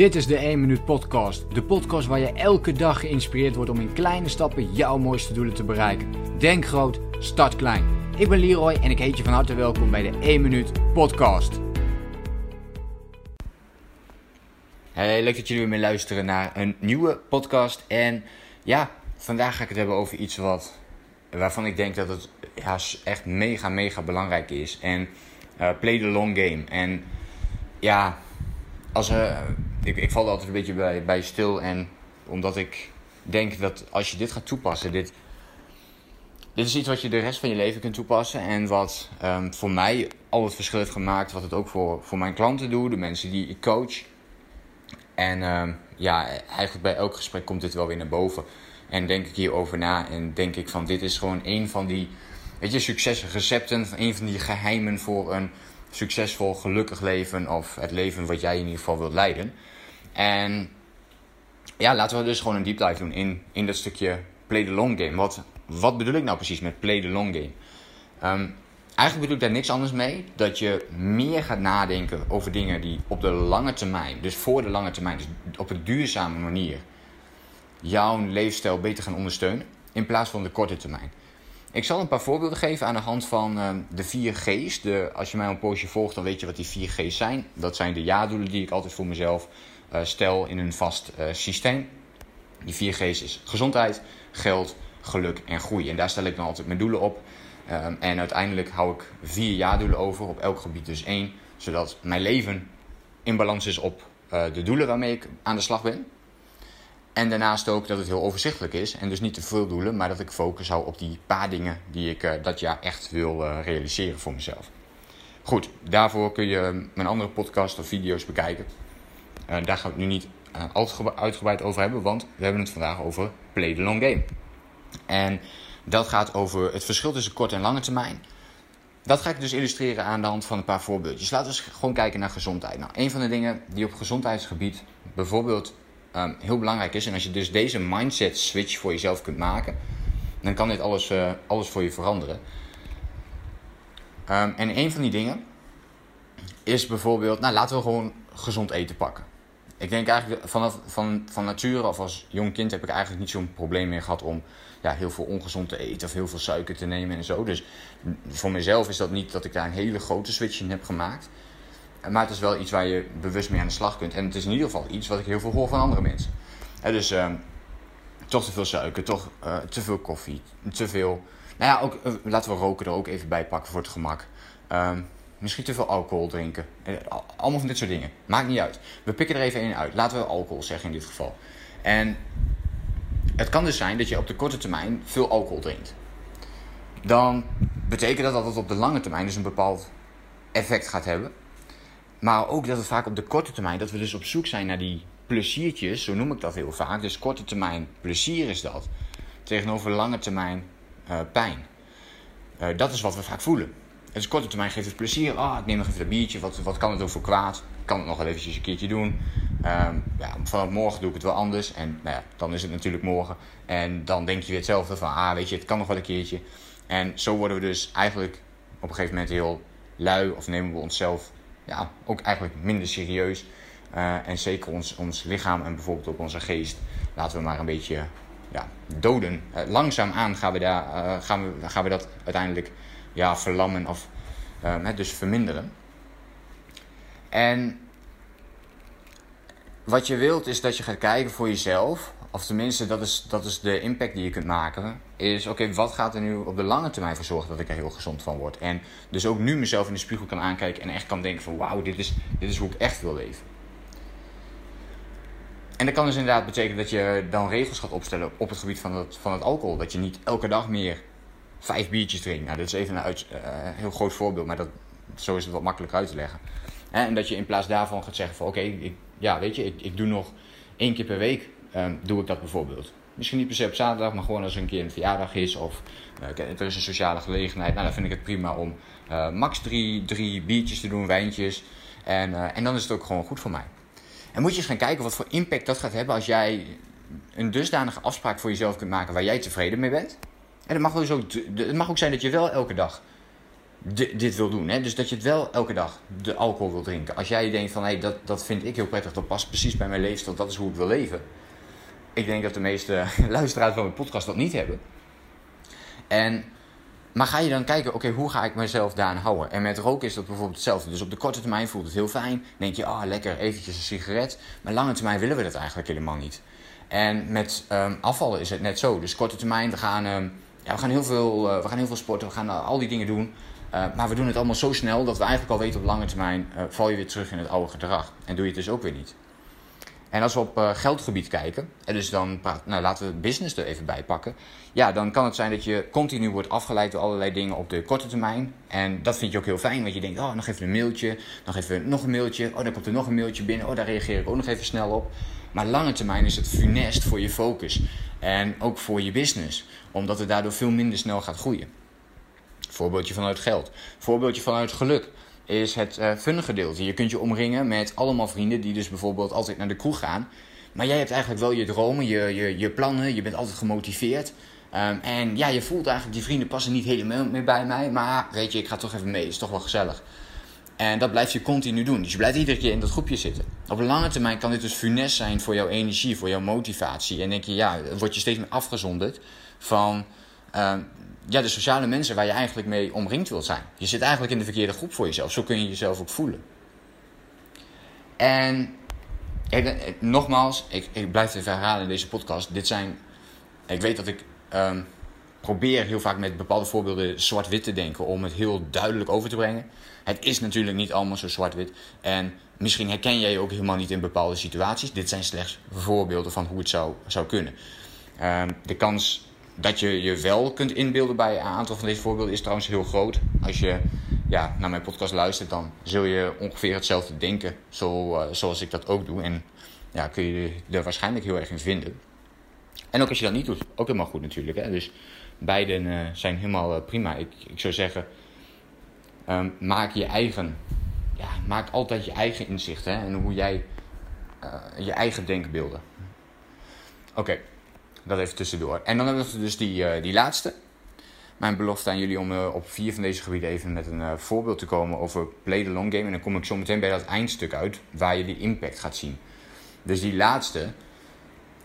Dit is de 1 Minuut Podcast. De podcast waar je elke dag geïnspireerd wordt om in kleine stappen jouw mooiste doelen te bereiken. Denk groot, start klein. Ik ben Leroy en ik heet je van harte welkom bij de 1 Minuut Podcast. Hey, leuk dat jullie weer mee luisteren naar een nieuwe podcast. En ja, vandaag ga ik het hebben over iets wat, waarvan ik denk dat het ja, echt mega, mega belangrijk is. En uh, play the long game. En ja, als, uh, ik, ik val altijd een beetje bij, bij stil. En omdat ik denk dat als je dit gaat toepassen, dit, dit is iets wat je de rest van je leven kunt toepassen. En wat um, voor mij al het verschil heeft gemaakt. Wat het ook voor, voor mijn klanten doet, de mensen die ik coach. En um, ja, eigenlijk bij elk gesprek komt dit wel weer naar boven. En denk ik hierover na en denk ik van dit is gewoon een van die, weet je, succesrecepten. Een van die geheimen voor een succesvol, gelukkig leven. Of het leven wat jij in ieder geval wilt leiden. En ja, laten we dus gewoon een deep dive doen in, in dat stukje play the long game. Wat, wat bedoel ik nou precies met play the long game? Um, eigenlijk bedoel ik daar niks anders mee. Dat je meer gaat nadenken over dingen die op de lange termijn, dus voor de lange termijn, dus op een duurzame manier, jouw leefstijl beter gaan ondersteunen. In plaats van de korte termijn. Ik zal een paar voorbeelden geven aan de hand van uh, de 4 G's. De, als je mij een poosje volgt, dan weet je wat die 4 G's zijn. Dat zijn de ja-doelen die ik altijd voor mezelf uh, stel in een vast uh, systeem. Die 4 G's is gezondheid, geld, geluk en groei. En daar stel ik dan altijd mijn doelen op. Um, en uiteindelijk hou ik vier ja-doelen over, op elk gebied dus één. Zodat mijn leven in balans is op de doelen waarmee ik aan de slag ben. En daarnaast ook dat het heel overzichtelijk is. En dus niet te veel doelen, maar dat ik focus hou op die paar dingen die ik uh, dat jaar echt wil uh, realiseren voor mezelf. Goed, daarvoor kun je mijn andere podcast of video's bekijken. Daar gaan we het nu niet uitgebreid over hebben, want we hebben het vandaag over play the long game. En dat gaat over het verschil tussen korte en lange termijn. Dat ga ik dus illustreren aan de hand van een paar voorbeeldjes. Laten we eens gewoon kijken naar gezondheid. Nou, een van de dingen die op gezondheidsgebied bijvoorbeeld um, heel belangrijk is. En als je dus deze mindset switch voor jezelf kunt maken, dan kan dit alles, uh, alles voor je veranderen. Um, en een van die dingen is bijvoorbeeld, nou laten we gewoon gezond eten pakken. Ik denk eigenlijk vanaf van, van nature of als jong kind heb ik eigenlijk niet zo'n probleem meer gehad om ja, heel veel ongezond te eten of heel veel suiker te nemen en zo. Dus voor mezelf is dat niet dat ik daar een hele grote switch in heb gemaakt. Maar het is wel iets waar je bewust mee aan de slag kunt. En het is in ieder geval iets wat ik heel veel hoor van andere mensen. Dus uh, toch te veel suiker, toch uh, te veel koffie, te veel... Nou ja, ook, uh, laten we roken er ook even bij pakken voor het gemak. Ehm, misschien te veel alcohol drinken. Eh, allemaal van dit soort dingen. Maakt niet uit. We pikken er even één uit. Laten we alcohol zeggen in dit geval. En het kan dus zijn dat je op de korte termijn veel alcohol drinkt. Dan betekent dat dat het op de lange termijn dus een bepaald effect gaat hebben. Maar ook dat het vaak op de korte termijn, dat we dus op zoek zijn naar die pleziertjes, zo noem ik dat heel vaak. Dus korte termijn plezier is dat, tegenover lange termijn uh, pijn. Uh, dat is wat we vaak voelen. Dus korte termijn geeft het plezier. Ah, ik neem nog even een biertje, wat, wat kan het ook voor kwaad? Kan het nog wel eventjes een keertje doen. Um, ja, vanaf morgen doe ik het wel anders. En nou ja, dan is het natuurlijk morgen. En dan denk je weer hetzelfde van, ah weet je, het kan nog wel een keertje. En zo worden we dus eigenlijk op een gegeven moment heel lui of nemen we onszelf ja, ook eigenlijk minder serieus. Uh, en zeker ons, ons lichaam en bijvoorbeeld ook onze geest laten we maar een beetje ja, doden. Uh, langzaam aan gaan we, daar, uh, gaan, we, gaan we dat uiteindelijk ja, verlammen of dus verminderen. En wat je wilt is dat je gaat kijken voor jezelf of tenminste, dat is, dat is de impact die je kunt maken. Is oké, wat gaat er nu op de lange termijn voor zorgen dat ik er heel gezond van word? En dus ook nu mezelf in de spiegel kan aankijken en echt kan denken van wauw, dit is, dit is hoe ik echt wil leven. En dat kan dus inderdaad betekenen dat je dan regels gaat opstellen op het gebied van het, van het alcohol. Dat je niet elke dag meer vijf biertjes drinkt. Nou, dat is even een uit, uh, heel groot voorbeeld, maar dat, zo is het wat makkelijker uit te leggen. En dat je in plaats daarvan gaat zeggen van oké, ja weet je, ik, ik doe nog één keer per week um, doe ik dat bijvoorbeeld. Misschien niet per se op zaterdag, maar gewoon als er een keer een verjaardag is of uh, er is een sociale gelegenheid. Nou, dan vind ik het prima om uh, max drie, drie biertjes te doen, wijntjes. En, uh, en dan is het ook gewoon goed voor mij. En moet je eens gaan kijken wat voor impact dat gaat hebben als jij een dusdanige afspraak voor jezelf kunt maken waar jij tevreden mee bent. En het mag, dus ook, het mag ook zijn dat je wel elke dag dit wil doen. Hè? Dus dat je het wel elke dag de alcohol wil drinken. Als jij denkt van hé, dat, dat vind ik heel prettig, dat past precies bij mijn leefstijl, dat is hoe ik wil leven. Ik denk dat de meeste luisteraars van mijn podcast dat niet hebben. En, maar ga je dan kijken, oké, hoe ga ik mezelf daaraan houden? En met roken is dat bijvoorbeeld hetzelfde. Dus op de korte termijn voelt het heel fijn. denk je, ah, oh, lekker, eventjes een sigaret. Maar lange termijn willen we dat eigenlijk helemaal niet. En met um, afvallen is het net zo. Dus korte termijn, we gaan, um, ja, we gaan, heel, veel, uh, we gaan heel veel sporten, we gaan uh, al die dingen doen. Uh, maar we doen het allemaal zo snel dat we eigenlijk al weten op lange termijn val je weer terug in het oude gedrag. En doe je het dus ook weer niet. En als we op uh, geldgebied kijken, en dus dan nou, laten we business er even bij pakken. Ja, dan kan het zijn dat je continu wordt afgeleid door allerlei dingen op de korte termijn. En dat vind je ook heel fijn, want je denkt, oh, nog even een mailtje, nog even nog een mailtje. Oh, dan komt er nog een mailtje binnen, oh, daar reageer ik ook nog even snel op. Maar lange termijn is het funest voor je focus en ook voor je business, omdat het daardoor veel minder snel gaat groeien. Voorbeeldje vanuit geld, voorbeeldje vanuit geluk is het uh, fun gedeelte. Je kunt je omringen met allemaal vrienden die dus bijvoorbeeld altijd naar de kroeg gaan. Maar jij hebt eigenlijk wel je dromen, je, je, je plannen, je bent altijd gemotiveerd. Um, en ja, je voelt eigenlijk, die vrienden passen niet helemaal meer bij mij. Maar weet je, ik ga toch even mee, is toch wel gezellig. En dat blijf je continu doen. Dus je blijft iedere keer in dat groepje zitten. Op lange termijn kan dit dus funest zijn voor jouw energie, voor jouw motivatie. En denk je, ja, word je steeds meer afgezonderd van um, ja, de sociale mensen waar je eigenlijk mee omringd wilt zijn. Je zit eigenlijk in de verkeerde groep voor jezelf. Zo kun je jezelf ook voelen. En ik, nogmaals, ik, ik blijf even herhalen in deze podcast. Dit zijn, ik weet dat ik um, probeer heel vaak met bepaalde voorbeelden zwart-wit te denken om het heel duidelijk over te brengen. Het is natuurlijk niet allemaal zo zwart-wit. En misschien herken jij je ook helemaal niet in bepaalde situaties. Dit zijn slechts voorbeelden van hoe het zou, zou kunnen. Um, de kans dat je je wel kunt inbeelden bij een aantal van deze voorbeelden is trouwens heel groot. Als je ja, naar mijn podcast luistert, dan zul je ongeveer hetzelfde denken zo, uh, zoals ik dat ook doe. En ja, kun je er waarschijnlijk heel erg in vinden. En ook als je dat niet doet, ook helemaal goed natuurlijk. Hè? Dus beiden uh, zijn helemaal uh, prima. Ik, ik zou zeggen, um, maak je eigen, ja, maak altijd je eigen inzichten en hoe jij je eigen denkbeelden. Oké. Dat even tussendoor. En dan hebben we dus die, uh, die laatste. Mijn belofte aan jullie om uh, op vier van deze gebieden even met een uh, voorbeeld te komen over play the long game. En dan kom ik zo meteen bij dat eindstuk uit waar je die impact gaat zien. Dus die laatste,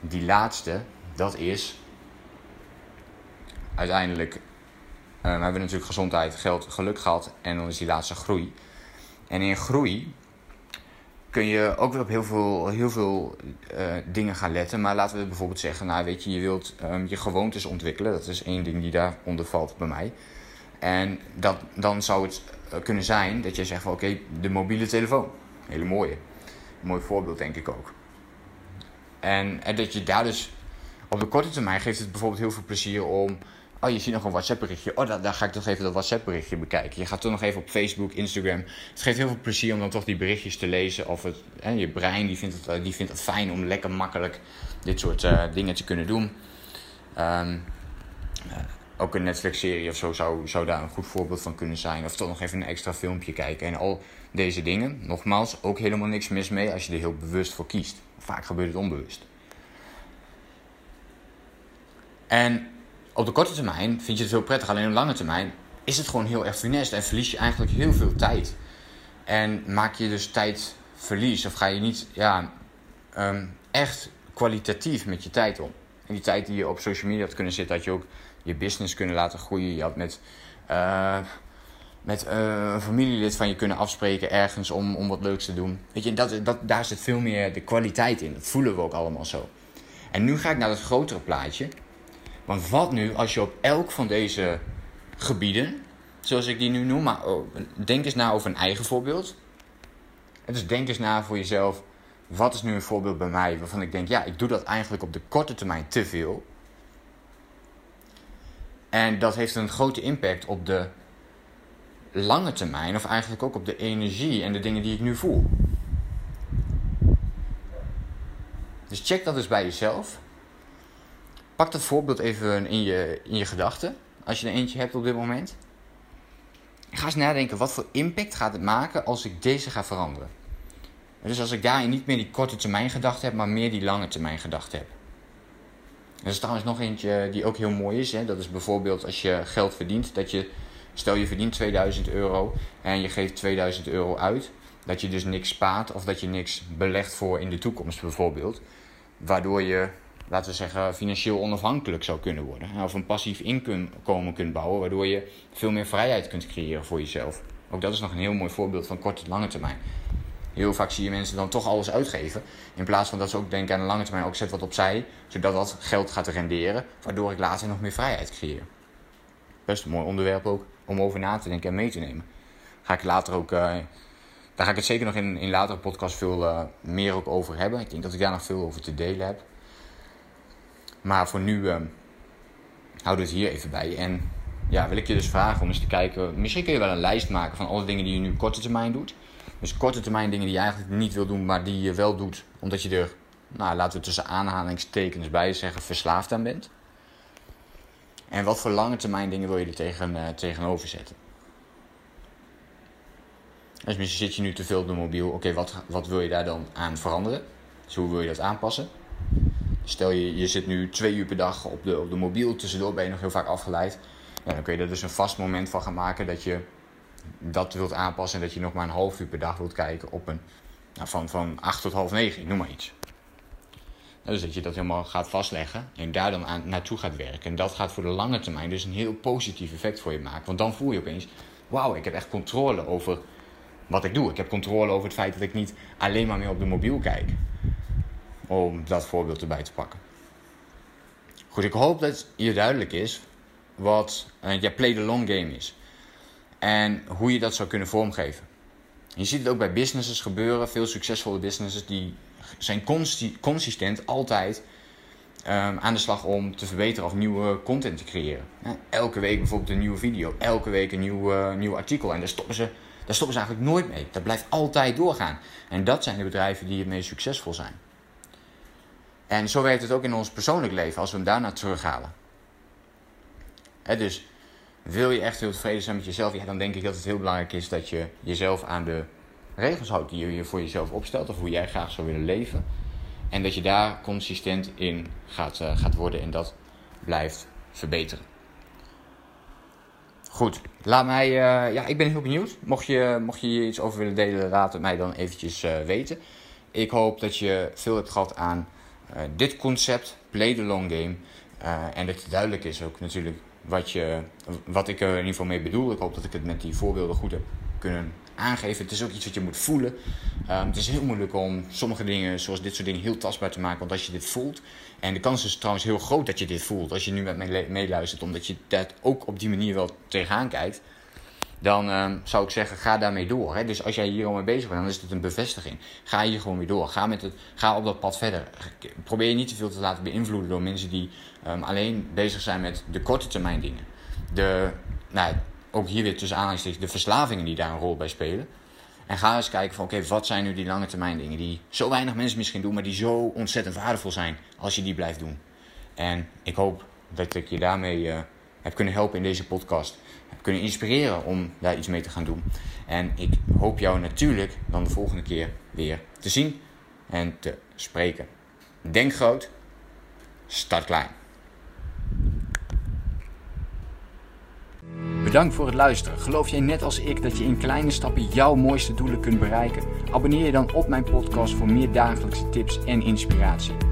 die laatste, dat is uiteindelijk. we hebben natuurlijk gezondheid, geld, geluk gehad en dan is die laatste groei. En in groei kun je ook weer op heel veel, heel veel uh, dingen gaan letten. Maar laten we bijvoorbeeld zeggen, nou weet je, je wilt um, je gewoontes ontwikkelen. Dat is één ding die daaronder valt bij mij. En dat, dan zou het uh, kunnen zijn dat je zegt van oké, de mobiele telefoon. Hele mooie. mooi voorbeeld denk ik ook. En, en dat je daar dus op de korte termijn geeft het bijvoorbeeld heel veel plezier om Oh, je ziet nog een WhatsApp berichtje. Oh, daar, ga ik toch even dat WhatsApp berichtje bekijken. Je gaat toch nog even op Facebook, Instagram. Het geeft heel veel plezier om dan toch die berichtjes te lezen. Of het, hè, je brein die vindt, het, eh, die vindt het fijn om lekker makkelijk dit soort uh, dingen te kunnen doen. Um, uh, ook een Netflix-serie of zo zou, zou daar een goed voorbeeld van kunnen zijn. Of toch nog even een extra filmpje kijken. En al deze dingen, nogmaals, ook helemaal niks mis mee als je er heel bewust voor kiest. Vaak gebeurt het onbewust. En op de korte termijn vind je het heel prettig, alleen op de lange termijn is het gewoon heel erg funest en verlies je eigenlijk heel veel tijd. En maak je dus tijdverlies of ga je niet ja, um, echt kwalitatief met je tijd om. En die tijd die je op social media had kunnen zitten, had je ook je business kunnen laten groeien. Je had met, uh, met uh, een familielid van je kunnen afspreken ergens om, om wat leuks te doen. Weet je, dat, dat, daar zit veel meer de kwaliteit in. Dat voelen we ook allemaal zo. En nu ga ik naar het grotere plaatje. Want wat nu als je op elk van deze gebieden, zoals ik die nu noem, maar oh, denk eens na over een eigen voorbeeld. Dus denk eens na voor jezelf, wat is nu een voorbeeld bij mij waarvan ik denk, ja, ik doe dat eigenlijk op de korte termijn te veel. En dat heeft een grote impact op de lange termijn, of eigenlijk ook op de energie en de dingen die ik nu voel. Dus check dat eens bij jezelf. Pak dat voorbeeld even in je, in je gedachten, als je er eentje hebt op dit moment. ga eens nadenken, wat voor impact gaat het maken als ik deze ga veranderen? Dus als ik daarin niet meer die korte termijn gedachte heb, maar meer die lange termijn gedachte heb. Er is trouwens nog eentje die ook heel mooi is. Hè? Dat is bijvoorbeeld als je geld verdient, dat je Stel je verdient 2000 euro en je geeft 2000 euro uit. Dat je dus niks spaart of dat je niks belegt voor in de toekomst bijvoorbeeld. Waardoor je, laten we zeggen, financieel onafhankelijk zou kunnen worden. Of een passief inkomen kunt bouwen, waardoor je veel meer vrijheid kunt creëren voor jezelf. Ook dat is nog een heel mooi voorbeeld van korte en lange termijn. Heel vaak zie je mensen dan toch alles uitgeven. In plaats van dat ze ook denken aan de lange termijn, ook zet wat opzij, zodat dat geld gaat renderen, waardoor ik later nog meer vrijheid creëer. Best een mooi onderwerp ook om over na te denken en mee te nemen. Ga ik later ook, uh, daar ga ik het zeker nog in, in latere podcast veel uh, meer ook over hebben. Ik denk dat ik daar nog veel over te delen heb. Maar voor nu uh, houden we het hier even bij. En ja, wil ik je dus vragen om eens te kijken. Misschien kun je wel een lijst maken van alle dingen die je nu korte termijn doet. Dus korte termijn dingen die je eigenlijk niet wil doen, maar die je wel doet. Omdat je er, nou, laten we tussen aanhalingstekens bij zeggen, verslaafd aan bent. En wat voor lange termijn dingen wil je er tegen, uh, tegenover zetten? Dus misschien zit je nu te veel op de mobiel. Oké, wat, wat wil je daar dan aan veranderen? Dus hoe wil je dat aanpassen? Stel je, je zit nu twee uur per dag op de, op de mobiel. Tussendoor ben je nog heel vaak afgeleid. Ja, dan kun je er dus een vast moment van gaan maken dat je dat wilt aanpassen. En dat je nog maar een half uur per dag wilt kijken op een, nou, van, van 8 tot half 9, ik noem maar iets. Dus dat je dat helemaal gaat vastleggen en daar dan aan, naartoe gaat werken. En dat gaat voor de lange termijn dus een heel positief effect voor je maken. Want dan voel je opeens, wauw, ik heb echt controle over wat ik doe. Ik heb controle over het feit dat ik niet alleen maar meer op de mobiel kijk. Om dat voorbeeld erbij te pakken. Goed, ik hoop dat je duidelijk is wat uh, ja, play the long game is. En hoe je dat zou kunnen vormgeven. Je ziet het ook bij businesses gebeuren. Veel succesvolle businesses die zijn consistent altijd um, aan de slag om te verbeteren of nieuwe content te creëren. elke week bijvoorbeeld een nieuwe video, elke week een nieuw, uh, nieuw artikel. En daar stoppen, ze, daar stoppen ze eigenlijk nooit mee. Dat blijft altijd doorgaan. En dat zijn de bedrijven die het meest succesvol zijn. En zo werkt het ook in ons persoonlijk leven als we hem daarna terughalen. Dus wil je echt heel tevreden zijn met jezelf, ja, dan denk ik dat het heel belangrijk is dat je jezelf aan de regels houdt die je voor jezelf opstelt of hoe jij graag zou willen leven. En dat je daar consistent in gaat, uh, gaat worden en dat blijft verbeteren. Goed, laat mij, uh, ja, ik ben heel benieuwd. Mocht je, mocht je hier iets over willen delen, laat het mij dan eventjes uh, weten. Ik hoop dat je veel hebt gehad aan dit concept, play the long game. en dat het duidelijk is ook natuurlijk wat, je, wat ik er in ieder geval mee bedoel. Ik hoop dat ik het met die voorbeelden goed heb kunnen aangeven. Het is ook iets wat je moet voelen. Um, het is heel moeilijk om sommige dingen, zoals dit soort dingen, heel tastbaar te maken. Want als je dit voelt, en de kans is trouwens heel groot dat je dit voelt, als je nu met mij meeluistert, omdat je dat ook op die manier wel tegenaan kijkt, dan um, zou ik zeggen, ga daarmee door. Hè? Dus als jij hier al mee bezig bent, dan is het een bevestiging. Ga hier gewoon mee door. Ga, met het, ga op dat pad verder. Probeer je niet te veel te laten beïnvloeden door mensen die um, alleen bezig zijn met de korte termijn dingen. De, nou, ook hier weer tussen aanhalingstekens, de verslavingen die daar een rol bij spelen. En ga eens kijken van, oké, wat zijn nu die lange termijn dingen die zo weinig mensen misschien doen, maar die zo ontzettend waardevol zijn als je die blijft doen. En ik hoop dat ik je daarmee uh, heb kunnen helpen in deze podcast. Kunnen inspireren om daar iets mee te gaan doen. En ik hoop jou natuurlijk dan de volgende keer weer te zien en te spreken. Denk groot, start klein. Bedankt voor het luisteren. Geloof jij net als ik dat je in kleine stappen jouw mooiste doelen kunt bereiken? Abonneer je dan op mijn podcast voor meer dagelijkse tips en inspiratie.